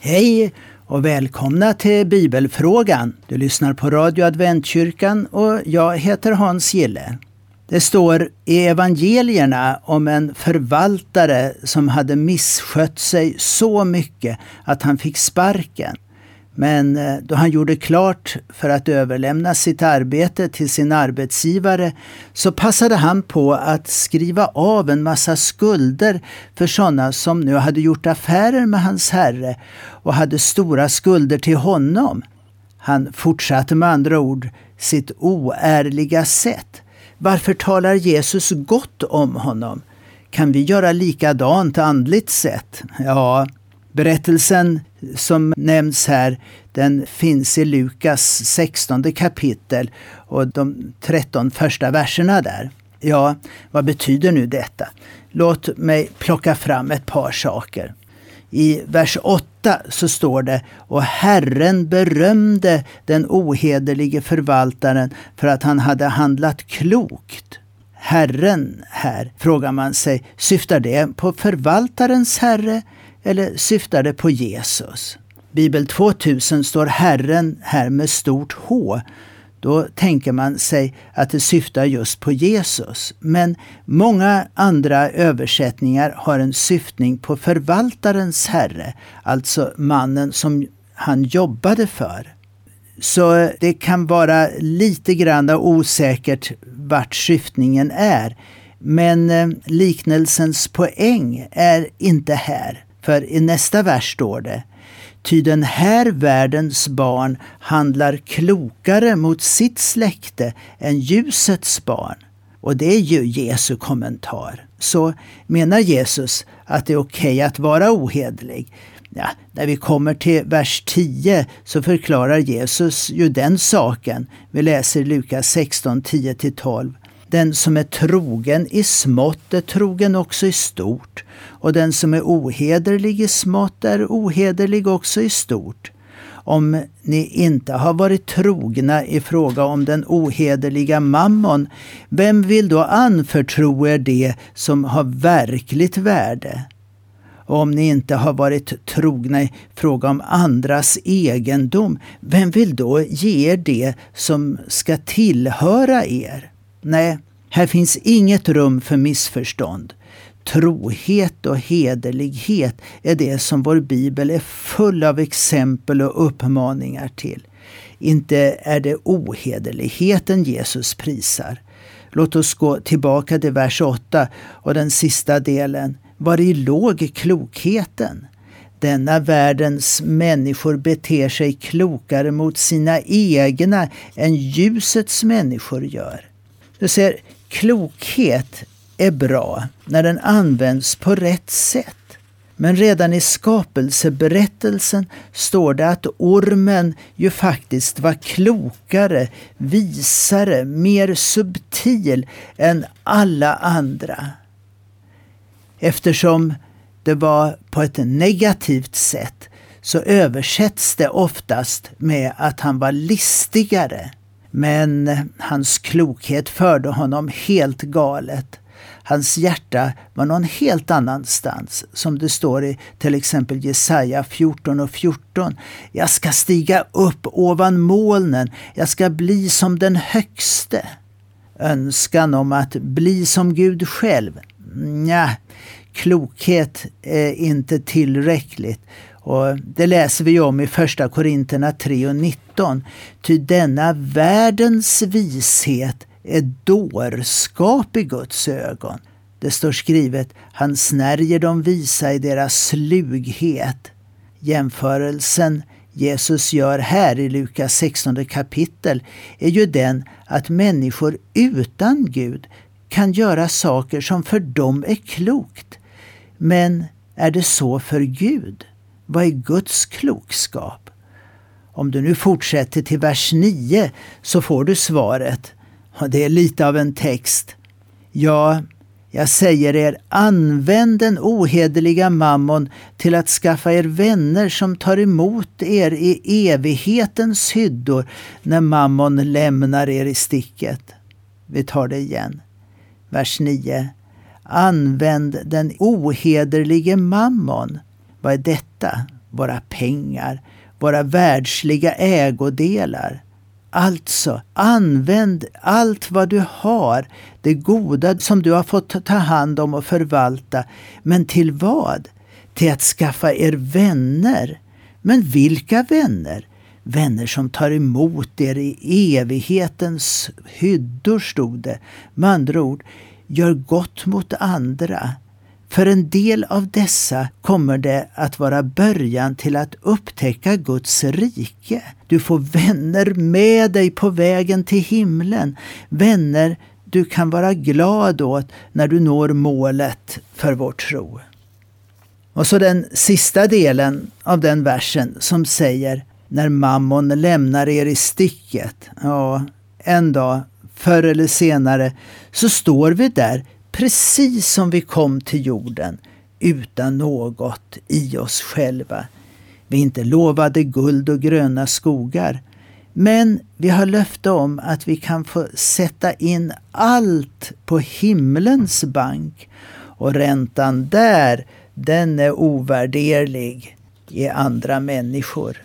Hej och välkomna till Bibelfrågan. Du lyssnar på Radio Adventkyrkan och jag heter Hans Gille. Det står i evangelierna om en förvaltare som hade misskött sig så mycket att han fick sparken. Men eh, då han gjorde klart för att överlämna sitt arbete till sin arbetsgivare så passade han på att skriva av en massa skulder för sådana som nu hade gjort affärer med hans herre och hade stora skulder till honom. Han fortsatte med andra ord sitt oärliga sätt. Varför talar Jesus gott om honom? Kan vi göra likadant andligt sett? Ja, Berättelsen som nämns här den finns i Lukas 16 kapitel och de 13 första verserna där. Ja, vad betyder nu detta? Låt mig plocka fram ett par saker. I vers 8 så står det och Herren berömde den ohederlige förvaltaren för att han hade handlat klokt. Herren här, frågar man sig, syftar det på förvaltarens herre eller syftar det på Jesus? Bibel 2000 står Herren här med stort H. Då tänker man sig att det syftar just på Jesus. Men många andra översättningar har en syftning på förvaltarens herre, alltså mannen som han jobbade för. Så det kan vara lite grann osäkert vart syftningen är. Men eh, liknelsens poäng är inte här. För i nästa vers står det Ty den här världens barn handlar klokare mot sitt släkte än ljusets barn. Och det är ju Jesu kommentar. Så menar Jesus att det är okej okay att vara ohederlig? Ja, när vi kommer till vers 10 så förklarar Jesus ju den saken. Vi läser Lukas 16, 10-12. Den som är trogen i smått är trogen också i stort, och den som är ohederlig i smått är ohederlig också i stort. Om ni inte har varit trogna i fråga om den ohederliga mammon, vem vill då anförtro er det som har verkligt värde? Och om ni inte har varit trogna i fråga om andras egendom, vem vill då ge er det som ska tillhöra er? Nej, här finns inget rum för missförstånd. Trohet och hederlighet är det som vår bibel är full av exempel och uppmaningar till. Inte är det ohederligheten Jesus prisar. Låt oss gå tillbaka till vers 8 och den sista delen. Var i låg klokheten? Denna världens människor beter sig klokare mot sina egna än ljusets människor gör. Du ser, klokhet är bra när den används på rätt sätt. Men redan i skapelseberättelsen står det att ormen ju faktiskt var klokare, visare, mer subtil än alla andra. Eftersom det var på ett negativt sätt så översätts det oftast med att han var listigare. Men hans klokhet förde honom helt galet. Hans hjärta var någon helt annanstans, som det står i till exempel Jesaja 14 och 14. Jag ska stiga upp ovan molnen, jag ska bli som den högste. Önskan om att bli som Gud själv? Nja, klokhet är inte tillräckligt. Och det läser vi om i Första Korinterna 3 och 19. Ty denna världens vishet är dårskap i Guds ögon. Det står skrivet, han snärjer de visa i deras slughet. Jämförelsen Jesus gör här i Lukas 16 kapitel är ju den att människor utan Gud kan göra saker som för dem är klokt. Men är det så för Gud? Vad är Guds klokskap? Om du nu fortsätter till vers 9 så får du svaret. Det är lite av en text. Ja, jag säger er, använd den ohederliga mammon till att skaffa er vänner som tar emot er i evighetens hyddor när mammon lämnar er i sticket. Vi tar det igen. Vers 9. Använd den ohederlige mammon vad är detta? våra pengar, våra världsliga ägodelar. Alltså, använd allt vad du har, det goda som du har fått ta hand om och förvalta. Men till vad? Till att skaffa er vänner. Men vilka vänner? Vänner som tar emot er i evighetens hyddor, stod det. Med andra ord, gör gott mot andra. För en del av dessa kommer det att vara början till att upptäcka Guds rike. Du får vänner med dig på vägen till himlen. Vänner du kan vara glad åt när du når målet för vår tro. Och så den sista delen av den versen som säger när mammon lämnar er i sticket. Ja, en dag, förr eller senare, så står vi där precis som vi kom till jorden utan något i oss själva. Vi är inte lovade guld och gröna skogar. Men vi har löfte om att vi kan få sätta in allt på himlens bank. Och räntan där, den är ovärderlig i andra människor.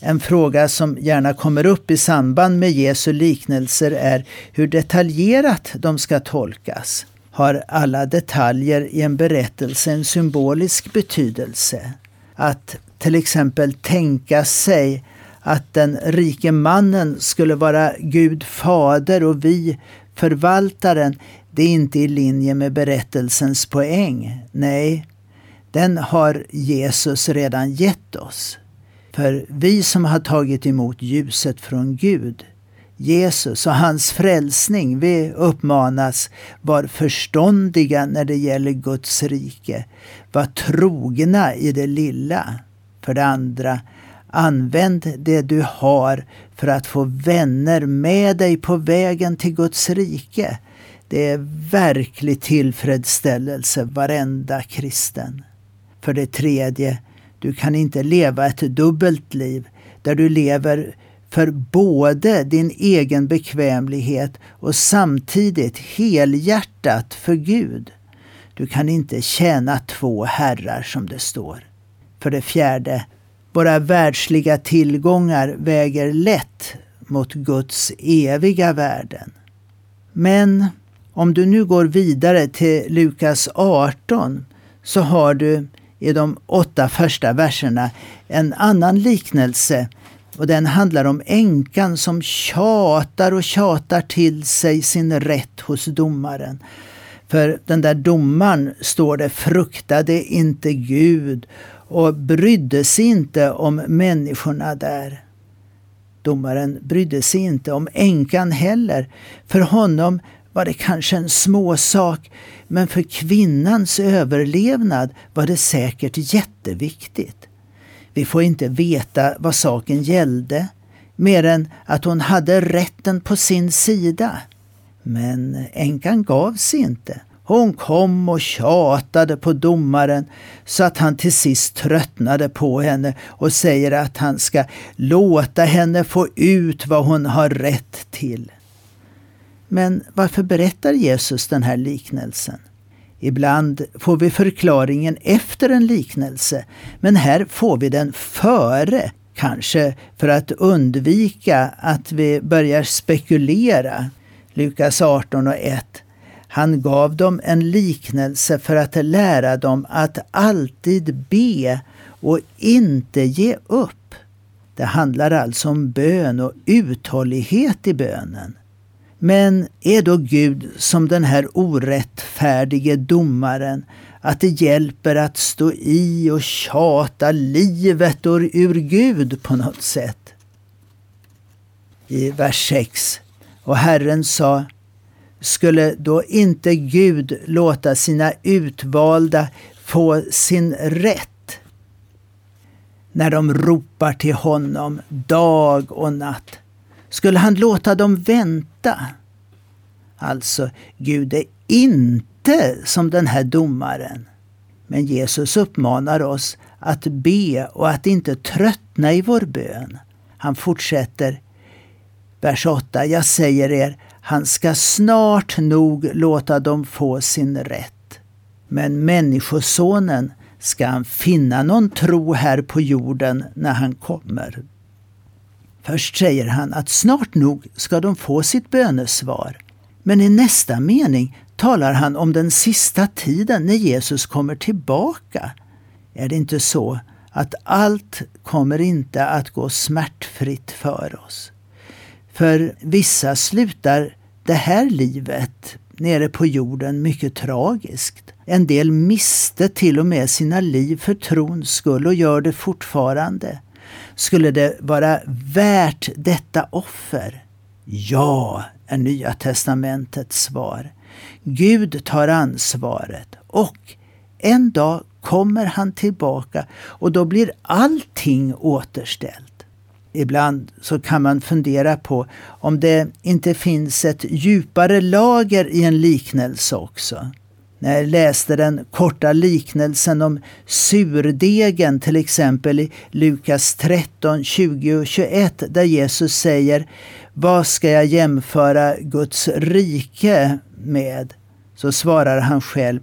En fråga som gärna kommer upp i samband med Jesu liknelser är hur detaljerat de ska tolkas. Har alla detaljer i en berättelse en symbolisk betydelse? Att till exempel tänka sig att den rike mannen skulle vara Gud fader och vi förvaltaren, det är inte i linje med berättelsens poäng. Nej, den har Jesus redan gett oss. För vi som har tagit emot ljuset från Gud, Jesus och hans frälsning, vi uppmanas var förståndiga när det gäller Guds rike. Var trogna i det lilla. För det andra, använd det du har för att få vänner med dig på vägen till Guds rike. Det är verklig tillfredsställelse varenda kristen. För det tredje, du kan inte leva ett dubbelt liv där du lever för både din egen bekvämlighet och samtidigt helhjärtat för Gud. Du kan inte tjäna två herrar som det står. För det fjärde, våra världsliga tillgångar väger lätt mot Guds eviga värden. Men om du nu går vidare till Lukas 18 så har du i de åtta första verserna en annan liknelse och den handlar om änkan som tjatar och tjatar till sig sin rätt hos domaren. För den där domaren, står det, fruktade inte Gud och brydde sig inte om människorna där. Domaren brydde sig inte om änkan heller. För honom var det kanske en småsak, men för kvinnans överlevnad var det säkert jätteviktigt. Vi får inte veta vad saken gällde, mer än att hon hade rätten på sin sida. Men änkan gav sig inte. Hon kom och tjatade på domaren så att han till sist tröttnade på henne och säger att han ska låta henne få ut vad hon har rätt till. Men varför berättar Jesus den här liknelsen? Ibland får vi förklaringen efter en liknelse, men här får vi den före, kanske för att undvika att vi börjar spekulera. Lukas 18 och 1. Han gav dem en liknelse för att lära dem att alltid be och inte ge upp. Det handlar alltså om bön och uthållighet i bönen. Men är då Gud som den här orättfärdige domaren att det hjälper att stå i och tjata livet ur Gud på något sätt? I vers 6. Och Herren sa, skulle då inte Gud låta sina utvalda få sin rätt när de ropar till honom dag och natt? Skulle han låta dem vänta? Alltså, Gud är inte som den här domaren. Men Jesus uppmanar oss att be och att inte tröttna i vår bön. Han fortsätter, vers 8. Jag säger er, han ska snart nog låta dem få sin rätt. Men Människosonen ska han finna någon tro här på jorden när han kommer. Först säger han att snart nog ska de få sitt bönesvar. Men i nästa mening talar han om den sista tiden när Jesus kommer tillbaka. Är det inte så att allt kommer inte att gå smärtfritt för oss? För vissa slutar det här livet nere på jorden mycket tragiskt. En del miste till och med sina liv för trons skull och gör det fortfarande. Skulle det vara värt detta offer? Ja, är Nya testamentets svar. Gud tar ansvaret och en dag kommer han tillbaka och då blir allting återställt. Ibland så kan man fundera på om det inte finns ett djupare lager i en liknelse också. När jag läste den korta liknelsen om surdegen till exempel i Lukas 13, 20 och 21 där Jesus säger Vad ska jag jämföra Guds rike med? Så svarar han själv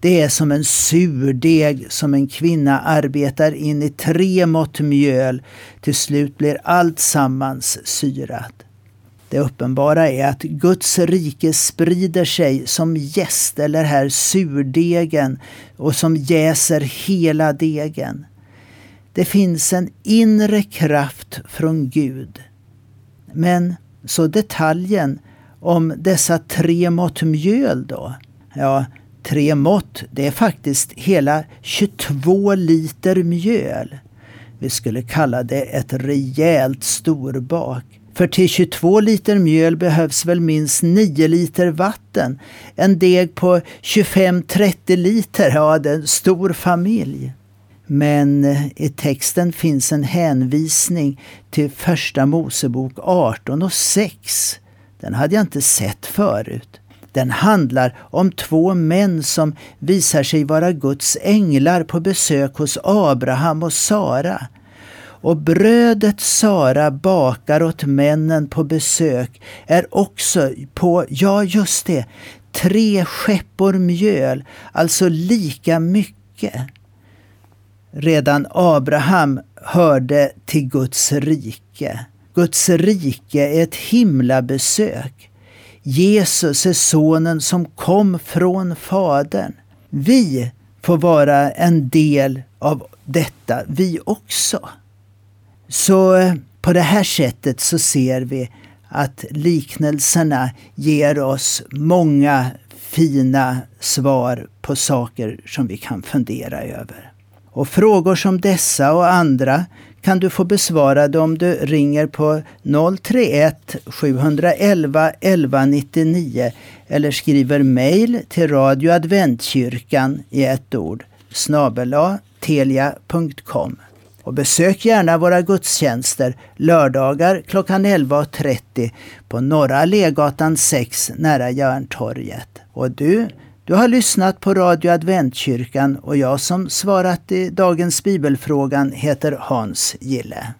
det är som en surdeg som en kvinna arbetar in i tre mått mjöl. Till slut blir allt sammans syrat. Det uppenbara är att Guds rike sprider sig som gäst, eller här surdegen, och som jäser hela degen. Det finns en inre kraft från Gud. Men så detaljen om dessa tre mått mjöl då? Ja, tre mått, det är faktiskt hela 22 liter mjöl. Vi skulle kalla det ett rejält storbak. För till 22 liter mjöl behövs väl minst 9 liter vatten. En deg på 25-30 liter, ja det är en stor familj. Men eh, i texten finns en hänvisning till Första Mosebok 18 och 6. Den hade jag inte sett förut. Den handlar om två män som visar sig vara Guds änglar på besök hos Abraham och Sara. Och brödet Sara bakar åt männen på besök är också på, ja just det, tre skeppor mjöl, alltså lika mycket. Redan Abraham hörde till Guds rike. Guds rike är ett himlabesök. Jesus är sonen som kom från Fadern. Vi får vara en del av detta, vi också. Så eh, på det här sättet så ser vi att liknelserna ger oss många fina svar på saker som vi kan fundera över. Och frågor som dessa och andra kan du få besvarade om du ringer på 031 711 1199 eller skriver mejl till Radio Adventkyrkan i ett ord snabel telia.com. Och besök gärna våra gudstjänster lördagar klockan 11.30 på Norra Legatan 6 nära Järntorget. Och du, du har lyssnat på Radio Adventkyrkan och jag som svarat i dagens bibelfrågan heter Hans Gille.